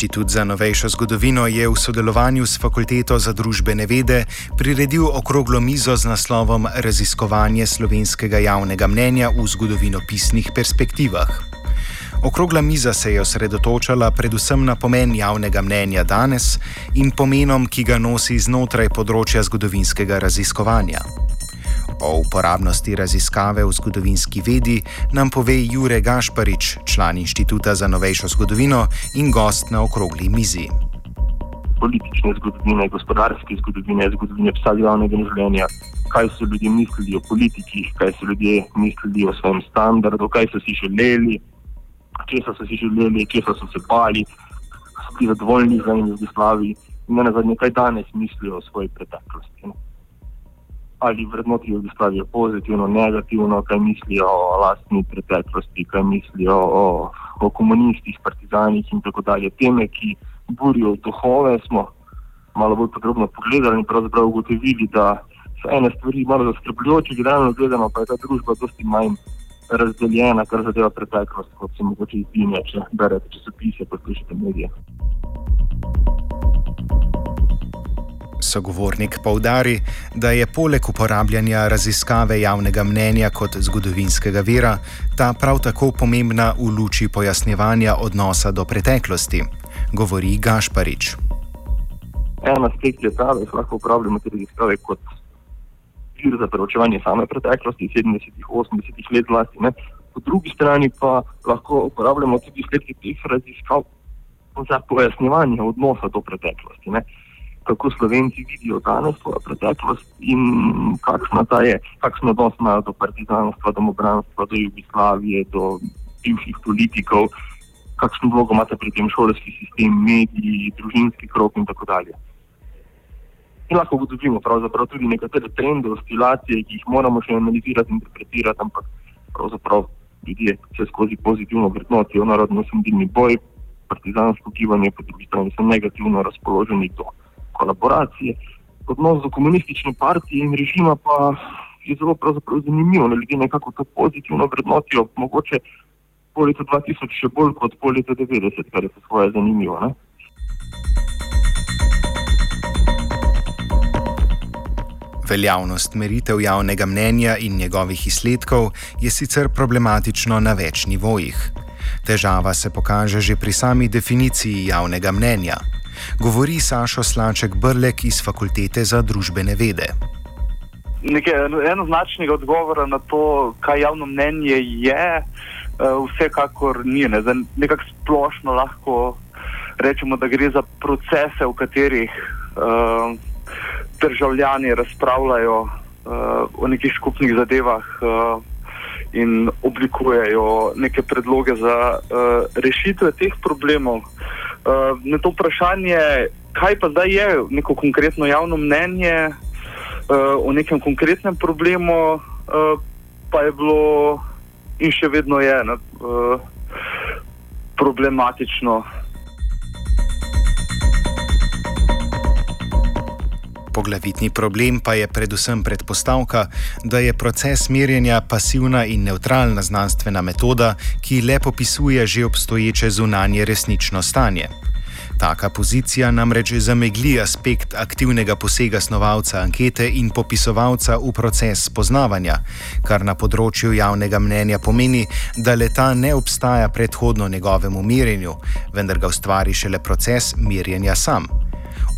Inštitut za novejšo zgodovino je v sodelovanju s Fakulteto za družbene vede priredil okroglo mizo z naslovom Raziskovanje slovenskega javnega mnenja v zgodovinopisnih perspektivah. Okrogla miza se je osredotočala predvsem na pomen javnega mnenja danes in pomenom, ki ga nosi znotraj področja zgodovinskega raziskovanja. O uporabnosti raziskave v zgodovinski vedi nam pove Jure Gašparič, član Inštituta za novejšo zgodovino in gost na okrogli mizi. Politične zgodovine, gospodarske zgodovine, zgodovine vsakdanjega življenja, kaj so ljudje mislili o politikih, kaj so ljudje mislili o svojem standardu, kaj so si želeli, česa so si želeli, česa so se bali, so bili zadovoljni z enim Jugoslaviji in ne nazadnje, kaj danes mislijo o svoji preteklosti. Ne? Ali vrednotijo Jugoslavijo pozitivno, negativno, kaj mislijo o lastni preteklosti, kaj mislijo o, o komunistih, partizanih in tako dalje. Teme, ki burijo duhove, smo malo bolj podrobno pogledali in pravzaprav ugotovili, da so ene stvari malo zaskrbljujoče, generalno gledano pa je ta družba dosti manj razdeljena, kar zadeva preteklost, kot se mogoče izbine, če berete časopise, poslušate medije. Sogovornik poudari, da je poleg uporabljanja raziskave javnega mnenja kot zgodovinskega vira, ta prav tako pomembna v luči pojasnjevanja odnosa do preteklosti, govori Gašparič. En aspekt je ta, da lahko uporabljamo te raziskave kot vir za preučevanje same preteklosti, 70-ih, 80-ih let zlasti. Po drugi strani pa lahko uporabljamo tudi izsledke teh raziskav za pojasnjevanje odnosa do preteklosti. Ne kako Slovenci vidijo danes svojo preteklost in kakšno ta je, kakšno odnos imajo do partizanstva, do obranstva, do Jugoslavije, do bivših politikov, kakšno vlogo imate pri tem šolski sistem, mediji, družinski krok in tako dalje. In lahko ugotovimo pravzaprav tudi nekatere trende, oscilacije, ki jih moramo še analizirati in interpretirati, ampak pravzaprav ljudje se skozi pozitivno vrednotijo narodno sindilni boj, partizansko gibanje, po drugi strani so negativno razpoloženi do kolaboracije. Odnos do komunistične partije in režima pa je zelo zanimiv. Ne, ljudje nekako to pozitivno vrednotijo, mogoče po letu 2000 še bolj kot po letu 90, kar je po svoje zanimivo. Ne. Veljavnost meritev javnega mnenja in njegovih izsledkov je sicer problematično na več nivojih. Težava se pokaže že pri sami definiciji javnega mnenja govori Sašo Slaček Brlek iz Fakultete za družbene vede. Enoznačnega odgovora na to, kaj javno mnenje je, eh, vsekakor ni. Ne. Nekako splošno lahko rečemo, da gre za procese, v katerih uh, državljani razpravljajo uh, o nekih skupnih zadevah uh, in oblikujejo neke predloge za uh, rešitve teh problemov. Na to vprašanje, kaj pa zdaj je neko konkretno javno mnenje uh, o nekem konkretnem problemu, uh, pa je bilo in še vedno je ne, uh, problematično. Poglavitni problem pa je predvsem predpostavka, da je proces merjenja pasivna in neutralna znanstvena metoda, ki le popisuje že obstoječe zunanje resnično stanje. Taka pozicija namreč zamegli aspekt aktivnega posega snovalca ankete in popisovalca v proces spoznavanja, kar na področju javnega mnenja pomeni, da leta ne obstaja predhodno njegovemu merjenju, vendar ga ustvari šele proces merjenja sam.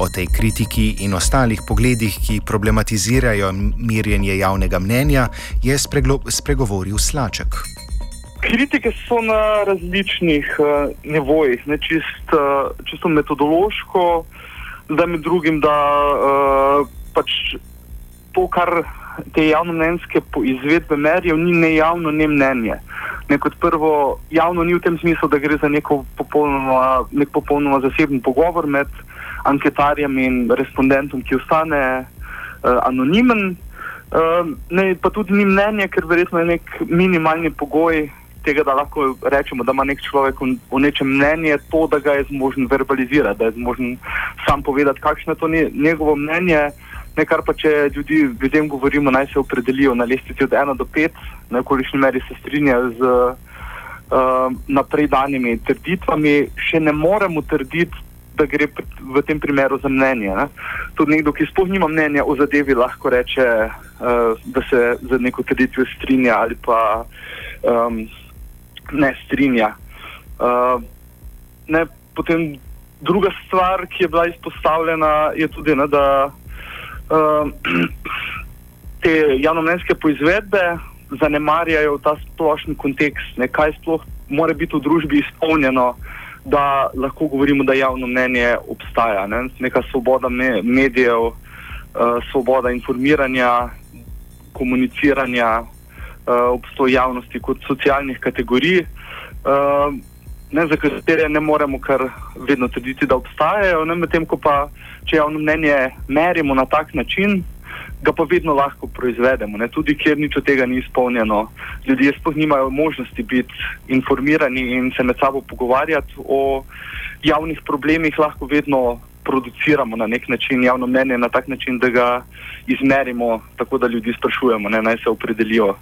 O tej kritiki in ostalih pogledih, ki problematizirajo merjenje javnega mnenja, je spregovoril Slaček. Kritike so na različnih uh, nivojih, ne čist, uh, čisto metodološko, da med drugim, da uh, pač to, kar te javnomnenjske izvedbe merijo, ni ne javno, ne mnenje. Ne kot prvo, javno ni v tem smislu, da gre za popolnoma, nek popolnoma zaseben pogovor med anketarjem in respondentom, ki ostane uh, anonimen. Uh, ne, pa tudi ni mnenje, ker verjetno je nek minimalni pogoj tega, da lahko rečemo, da ima nek človek v nečem mnenje, to, da ga je zmožen verbalizirati, da je zmožen sam povedati, kakšno je to njegovo mnenje. Ne, kar pa če ljudi, ljudem govorimo, naj se opredelijo na lestvici od 1 do 5, na kolikšni meri se strinjajo z uh, uh, naprej danimi trditvami, še ne moremo trditi, da gre v tem primeru za mnenje. Ne? Tudi nekdo, ki sploh nima mnenja o zadevi, lahko reče, uh, da se z neko trditvijo strinja ali pa um, ne strinja. Uh, ne, potem druga stvar, ki je bila izpostavljena, je tudi, ne, da uh, te javnomnenjske poizvedbe zanemarjajo ta splošni kontekst, ne, kaj sploh mora biti v družbi izpolnjeno, da lahko govorimo, da javno mnenje obstaja. Ne. Neka svoboda me, medijev, uh, svoboda informiranja, komuniciranja, uh, obstoj javnosti kot socialnih kategorij. Uh, ne, za katere ne moremo kar vedno trditi, da obstajajo, medtem ko pa, če javno mnenje merimo na tak način, ga pa vedno lahko proizvedemo. Ne. Tudi kjer nič od tega ni izpolnjeno, ljudje sploh nimajo možnosti biti informirani in se med sabo pogovarjati o javnih problemih, lahko vedno produciramo na nek način javno mnenje, na tak način, da ga izmerimo, tako da ljudi sprašujemo, ne, naj se opredelijo uh,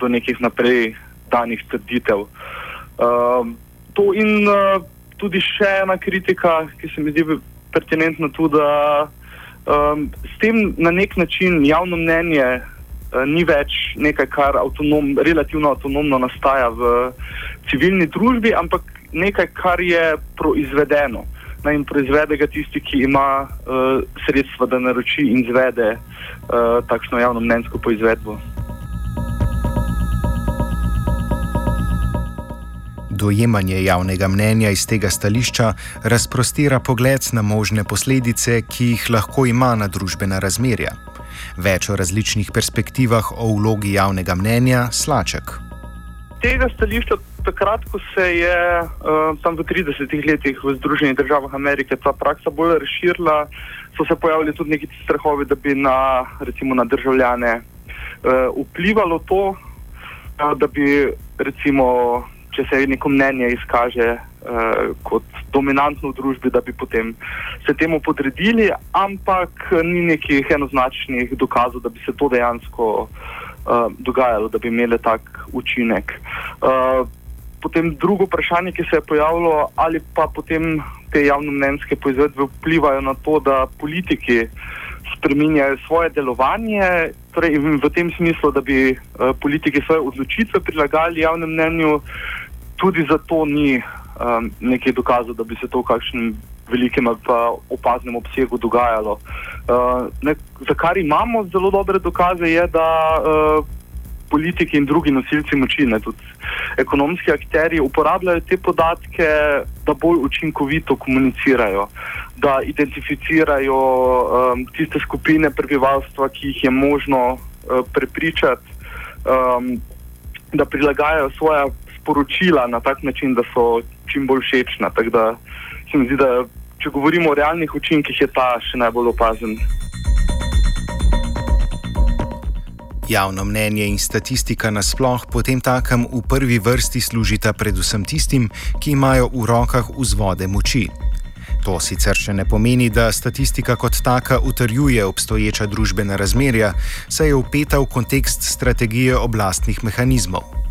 do nekih naprej danih trditev. Uh, to in uh, tudi še ena kritika, ki se mi zdi pertinentna, tudi da um, s tem na nek način javno mnenje uh, ni več nekaj, kar avtonom, relativno avtonomno nastaja v civilni družbi, ampak nekaj, kar je proizvedeno. Na in proizvede ga tisti, ki ima uh, sredstva, da naroči in izvede uh, takšno javno mnenjsko poizvedbo. Dojemanje javnega mnenja iz tega stališča razprostira pogled na možne posledice, ki jih lahko ima na družbena razmerja. Več o različnih perspektivah o vlogi javnega mnenja Slaček. Tega stališča, takrat, ko se je uh, tam v 30-ih letih v Združenih državah Amerike ta praksa bolj razširila, so se pojavili tudi neki strahovi, da bi na, recimo, na državljane uh, vplivalo to, uh, da bi recimo če se neko mnenje izkaže uh, kot dominantno v družbi, da bi potem se temu podredili, ampak ni nekih enoznačnih dokazov, da bi se to dejansko uh, dogajalo, da bi imeli tak učinek. Uh, potem drugo vprašanje, ki se je pojavilo, ali pa potem te javnomnenjske poizvedbe vplivajo na to, da politiki spreminjajo svoje delovanje, torej v tem smislu, da bi uh, politiki svoje odločitve prilagali javnemu mnenju, uh, tudi zato ni um, nekaj dokazov, da bi se to v kakšnem velikem ali pa opaznem obsegu dogajalo. Uh, ne, za kar imamo zelo dobre dokaze, je, da uh, politiki in drugi nosilci moči, ne, tudi ekonomski akteri, uporabljajo te podatke, da bolj učinkovito komunicirajo, da identificirajo um, tiste skupine prebivalstva, ki jih je možno uh, prepričati. Um, Da prilagajajo svoje sporočila na tak način, da so čim bolj všečna. Tako da se mi zdi, da če govorimo o realnih učinkih, je ta še najbolj opazen. Javno mnenje in statistika nasploh potem takem v prvi vrsti služita predvsem tistim, ki imajo v rokah vzvode moči. To sicer še ne pomeni, da statistika kot taka utrjuje obstoječa družbena razmerja, saj je upeta v kontekst strategije oblastnih mehanizmov.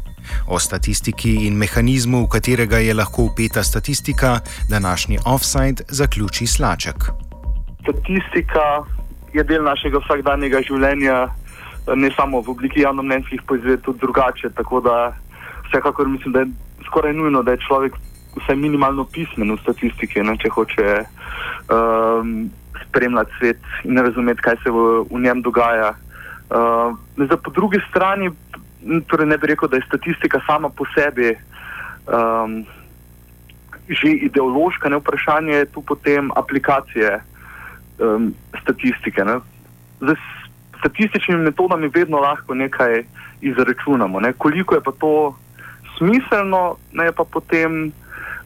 O statistiki in mehanizmu, v katerega je lahko upeta statistika, današnji offside zaključi Slaček. Statistika je del našega vsakdanjega življenja, ne samo v obliki javnomnenjskih poizvedb, tudi drugače. Tako da vsekakor mislim, da je skoraj nujno, da je človek vsaj minimalno pismen v statistiki, ne, če hoče um, spremljati svet in razumeti, kaj se v, v njem dogaja. Uh, zdaj, po drugi strani torej ne bi rekel, da je statistika sama po sebi um, že ideološka, ne vprašanje je tu potem aplikacije um, statistike. Ne. Z statističnimi metodami vedno lahko nekaj izračunamo. Ne. Koliko je pa to smiselno, ne je pa potem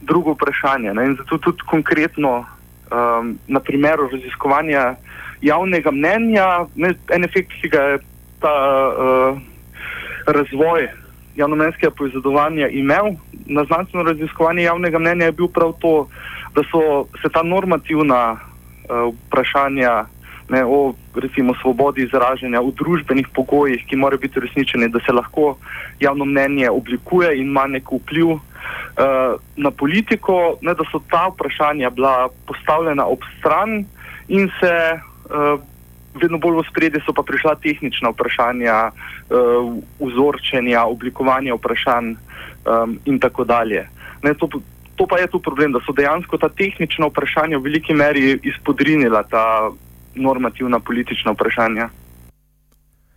drugo vprašanje. Ne. In zato tudi konkretno um, na primeru raziskovanja javnega mnenja, ne, en efekt, ki ga je ta uh, razvoj javnomenskega poizvedovanja imel. Na znanstveno raziskovanje javnega mnenja, je bil prav to, da so se ta normativna uh, vprašanja ne, o recimo svobodi izražanja, o družbenih pogojih, ki morajo biti uresničeni, da se lahko javno mnenje oblikuje in ima nek vpliv uh, na politiko, ne, da so ta vprašanja bila postavljena ob stran in se uh, vedno bolj v spredje so pa prišla tehnična vprašanja, uh, vzorčenja, oblikovanja vprašanj um, in tako dalje. Ne, to, to pa je tu problem, da so dejansko ta tehnična vprašanja v veliki meri izpodrinila ta normativna politična vprašanja.